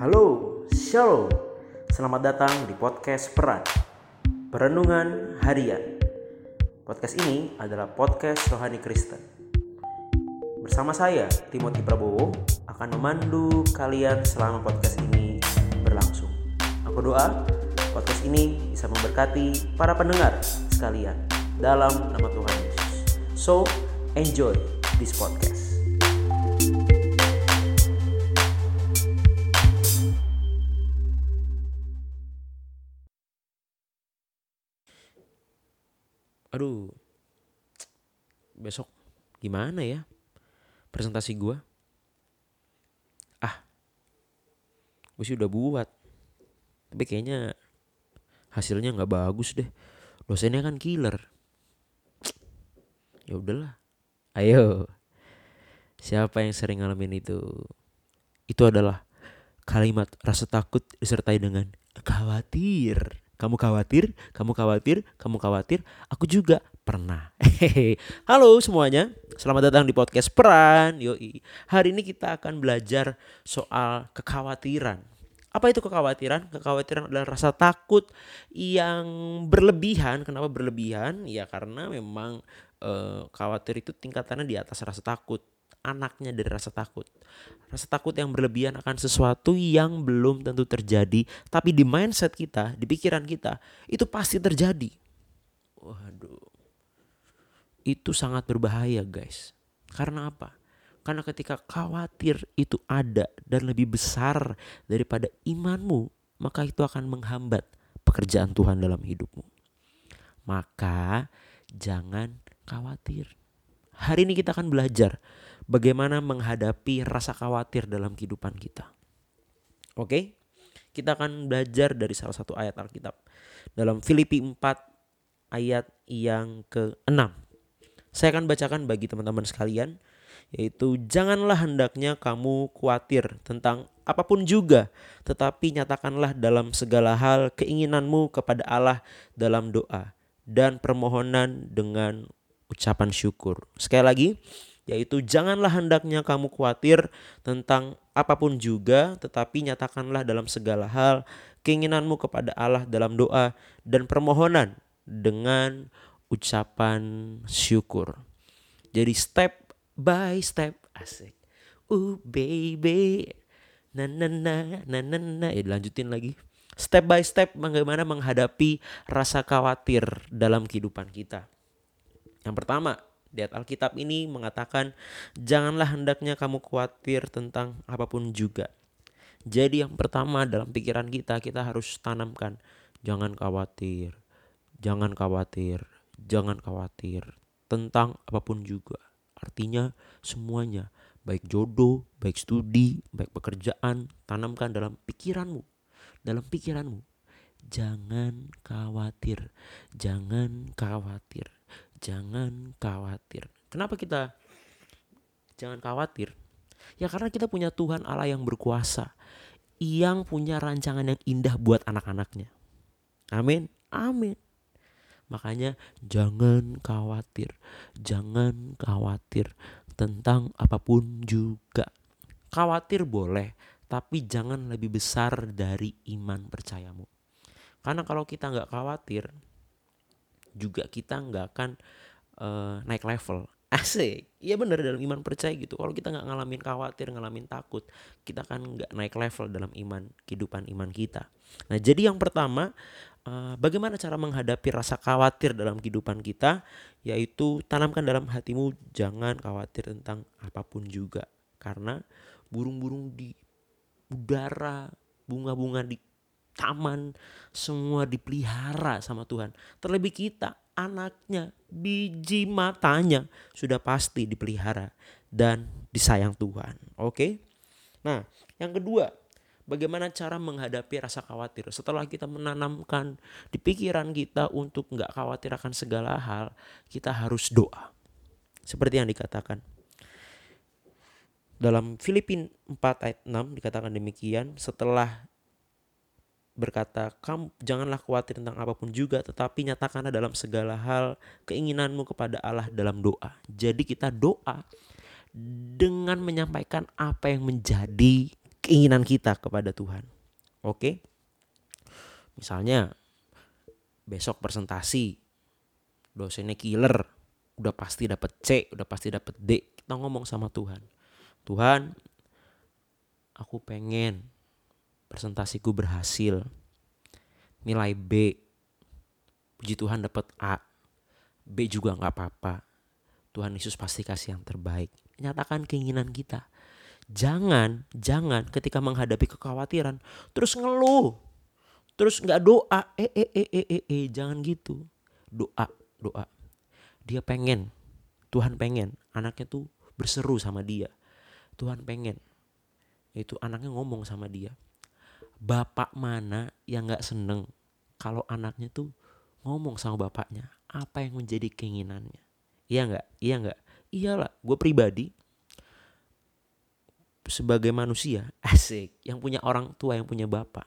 Halo, Shalom. Selamat datang di podcast Peran. Perenungan Harian. Podcast ini adalah podcast Rohani Kristen. Bersama saya, Timothy Prabowo, akan memandu kalian selama podcast ini berlangsung. Aku doa podcast ini bisa memberkati para pendengar sekalian dalam nama Tuhan Yesus. So, enjoy this podcast. Besok gimana ya presentasi gua? Ah, gue sih udah buat, tapi kayaknya hasilnya nggak bagus deh. Dosennya kan killer. Ya udahlah. Ayo. Siapa yang sering ngalamin itu? Itu adalah kalimat rasa takut disertai dengan khawatir. Kamu khawatir, kamu khawatir, kamu khawatir. Aku juga pernah. Halo semuanya, selamat datang di podcast Peran. Yoi. Hari ini kita akan belajar soal kekhawatiran. Apa itu kekhawatiran? Kekhawatiran adalah rasa takut yang berlebihan. Kenapa berlebihan? Ya karena memang eh, khawatir itu tingkatannya di atas rasa takut. Anaknya dari rasa takut. Rasa takut yang berlebihan akan sesuatu yang belum tentu terjadi, tapi di mindset kita, di pikiran kita, itu pasti terjadi. Waduh. Itu sangat berbahaya, guys. Karena apa? Karena ketika khawatir itu ada dan lebih besar daripada imanmu, maka itu akan menghambat pekerjaan Tuhan dalam hidupmu. Maka jangan khawatir. Hari ini kita akan belajar bagaimana menghadapi rasa khawatir dalam kehidupan kita. Oke? Kita akan belajar dari salah satu ayat Alkitab. Dalam Filipi 4 ayat yang ke-6. Saya akan bacakan bagi teman-teman sekalian yaitu janganlah hendaknya kamu khawatir tentang apa pun juga tetapi nyatakanlah dalam segala hal keinginanmu kepada Allah dalam doa dan permohonan dengan ucapan syukur. Sekali lagi, yaitu janganlah hendaknya kamu khawatir tentang apa pun juga tetapi nyatakanlah dalam segala hal keinginanmu kepada Allah dalam doa dan permohonan dengan ucapan syukur. Jadi step by step asik. Uh baby. Na na na na na na. Ya, lanjutin lagi. Step by step bagaimana menghadapi rasa khawatir dalam kehidupan kita. Yang pertama, di Alkitab ini mengatakan janganlah hendaknya kamu khawatir tentang apa pun juga. Jadi yang pertama dalam pikiran kita kita harus tanamkan jangan khawatir. Jangan khawatir, jangan khawatir tentang apa pun juga. Artinya semuanya, baik jodoh, baik studi, baik pekerjaan, tanamkan dalam pikiranmu. Dalam pikiranmu. Jangan khawatir. Jangan khawatir. Jangan khawatir. Kenapa kita jangan khawatir? Ya karena kita punya Tuhan Allah yang berkuasa. Yang punya rancangan yang indah buat anak-anaknya. Amin. Amin. Makanya jangan khawatir, jangan khawatir tentang apa pun juga. Khawatir boleh, tapi jangan lebih besar dari iman percayamu. Karena kalau kita nggak khawatir, juga kita nggak akan uh, naik level. Asik, iya bener dalam iman percaya gitu. Kalau kita nggak ngalamin khawatir, ngalamin takut, kita kan nggak naik level dalam iman kehidupan iman kita. Nah jadi yang pertama uh, bagaimana cara menghadapi rasa khawatir dalam kehidupan kita yaitu tanamkan dalam hatimu jangan khawatir tentang apa pun juga karena burung-burung di udara bunga-bunga di taman semua dipelihara sama Tuhan terlebih kita anaknya biji matanya sudah pasti dipelihara dan disayang Tuhan oke nah yang kedua bagaimana cara menghadapi rasa khawatir. Setelah kita menanamkan di pikiran kita untuk nggak khawatir akan segala hal, kita harus doa. Seperti yang dikatakan. Dalam Filipin 4 ayat 6 dikatakan demikian, setelah berkata, kamu janganlah khawatir tentang apa pun juga, tetapi nyatakanlah dalam segala hal keinginanmu kepada Allah dalam doa. Jadi kita doa dengan menyampaikan apa yang menjadi keinginan kita kepada Tuhan. Oke. Misalnya besok presentasi dosennya killer, udah pasti dapat C, udah pasti dapat D. Kita ngomong sama Tuhan. Tuhan, aku pengen presentasiku berhasil. Nilai B. Puji Tuhan dapat A. B juga nggak apa-apa. Tuhan Yesus pasti kasih yang terbaik. Nyatakan keinginan kita. Jangan, jangan ketika menghadapi kekhawatiran terus ngeluh. Terus nggak doa. Eh, eh, eh, eh, eh, eh, jangan gitu. Doa, doa. Dia pengen, Tuhan pengen anaknya tuh berseru sama dia. Tuhan pengen. Itu anaknya ngomong sama dia. Bapak mana yang nggak seneng kalau anaknya tuh ngomong sama bapaknya apa yang menjadi keinginannya. Iya nggak? Iya nggak? Iyalah, gue pribadi sebagai manusia asik yang punya orang tua yang punya bapak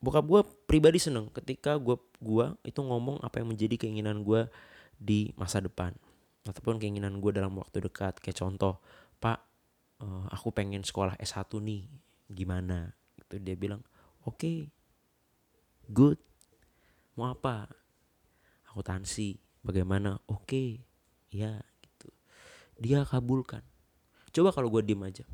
bokap gue pribadi seneng ketika gue gua itu ngomong apa yang menjadi keinginan gue di masa depan ataupun keinginan gue dalam waktu dekat kayak contoh pak uh, aku pengen sekolah S1 nih gimana itu dia bilang oke okay, good mau apa akuntansi bagaimana oke okay, ya gitu dia kabulkan Coba kalau gue diem aja.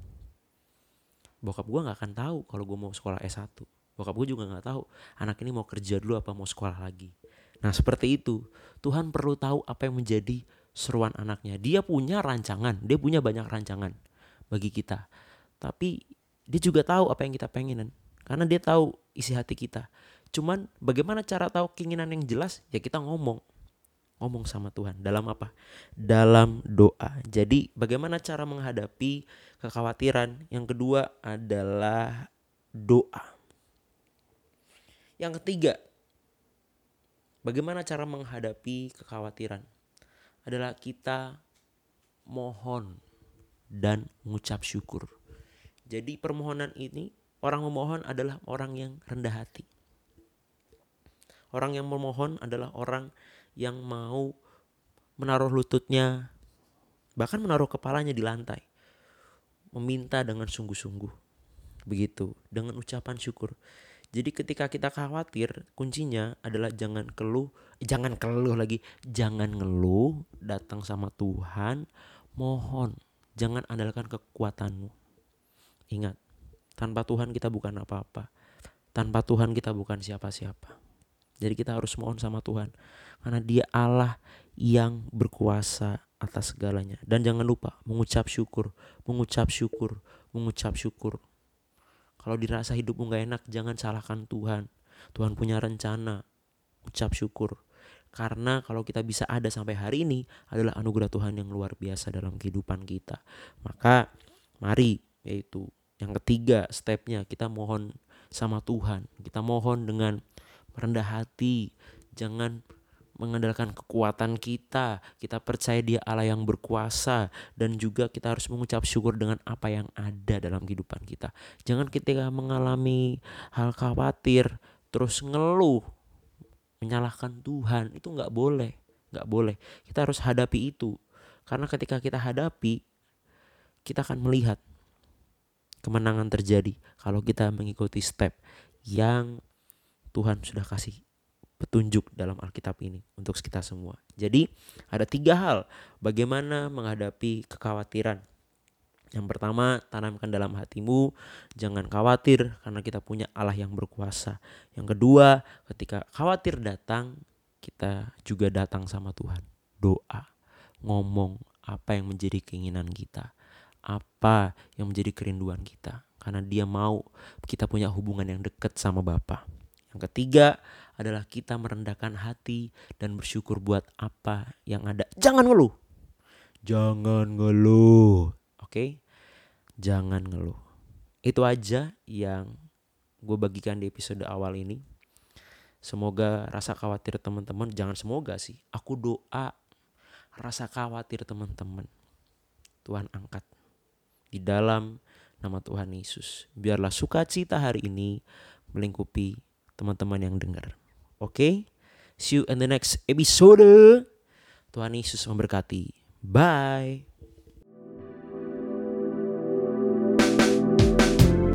Bokap gue gak akan tahu kalau gue mau sekolah S1. Bokap gue juga gak tahu anak ini mau kerja dulu apa mau sekolah lagi. Nah seperti itu. Tuhan perlu tahu apa yang menjadi seruan anaknya. Dia punya rancangan. Dia punya banyak rancangan bagi kita. Tapi dia juga tahu apa yang kita pengenin. Karena dia tahu isi hati kita. Cuman bagaimana cara tahu keinginan yang jelas? Ya kita ngomong ngomong sama Tuhan dalam apa? Dalam doa. Jadi bagaimana cara menghadapi kekhawatiran? Yang kedua adalah doa. Yang ketiga, bagaimana cara menghadapi kekhawatiran? Adalah kita mohon dan mengucap syukur. Jadi permohonan ini orang memohon adalah orang yang rendah hati. Orang yang memohon adalah orang yang mau menaruh lututnya, bahkan menaruh kepalanya di lantai, meminta dengan sungguh-sungguh. Begitu, dengan ucapan syukur. Jadi ketika kita khawatir, kuncinya adalah jangan keluh, jangan keluh lagi, jangan ngeluh, datang sama Tuhan, mohon, jangan andalkan kekuatanmu. Ingat, tanpa Tuhan kita bukan apa-apa. Tanpa Tuhan kita bukan siapa-siapa. Jadi kita harus mohon sama Tuhan. Karena dia Allah yang berkuasa atas segalanya. Dan jangan lupa mengucap syukur, mengucap syukur, mengucap syukur. Kalau dirasa hidupmu gak enak, jangan salahkan Tuhan. Tuhan punya rencana. Ucap syukur. Karena kalau kita bisa ada sampai hari ini adalah anugerah Tuhan yang luar biasa dalam kehidupan kita. Maka mari yaitu yang ketiga stepnya kita mohon sama Tuhan. Kita mohon dengan rendah hati, jangan mengandalkan kekuatan kita. Kita percaya Dia Allah yang berkuasa dan juga kita harus mengucap syukur dengan apa yang ada dalam kehidupan kita. Jangan ketika mengalami hal khawatir terus ngeluh, menyalahkan Tuhan itu nggak boleh, nggak boleh. Kita harus hadapi itu karena ketika kita hadapi, kita akan melihat kemenangan terjadi kalau kita mengikuti step yang Tuhan sudah kasih petunjuk dalam Alkitab ini untuk kita semua. Jadi ada tiga hal bagaimana menghadapi kekhawatiran. Yang pertama, tanamkan dalam hatimu, jangan khawatir karena kita punya Allah yang berkuasa. Yang kedua, ketika khawatir datang, kita juga datang sama Tuhan. Doa, ngomong apa yang menjadi keinginan kita, apa yang menjadi kerinduan kita. Karena dia mau kita punya hubungan yang dekat sama Bapa. Yang ketiga adalah kita merendahkan hati dan bersyukur buat apa yang ada. Jangan ngeluh. Jangan ngeluh. Oke? Okay? Jangan ngeluh. Itu aja yang gue bagikan di episode awal ini. Semoga rasa khawatir teman-teman, jangan semoga sih. Aku doa rasa khawatir teman-teman. Tuhan angkat di dalam nama Tuhan Yesus. Biarlah sukacita hari ini melingkupi teman-teman yang dengar. Oke, okay? see you in the next episode. Tuhan Yesus memberkati. Bye.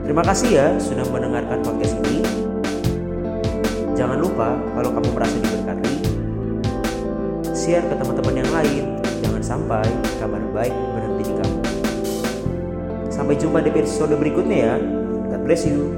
Terima kasih ya sudah mendengarkan podcast ini. Jangan lupa kalau kamu merasa diberkati, share ke teman-teman yang lain. Jangan sampai kabar baik berhenti di kamu. Sampai jumpa di episode berikutnya ya. God bless you.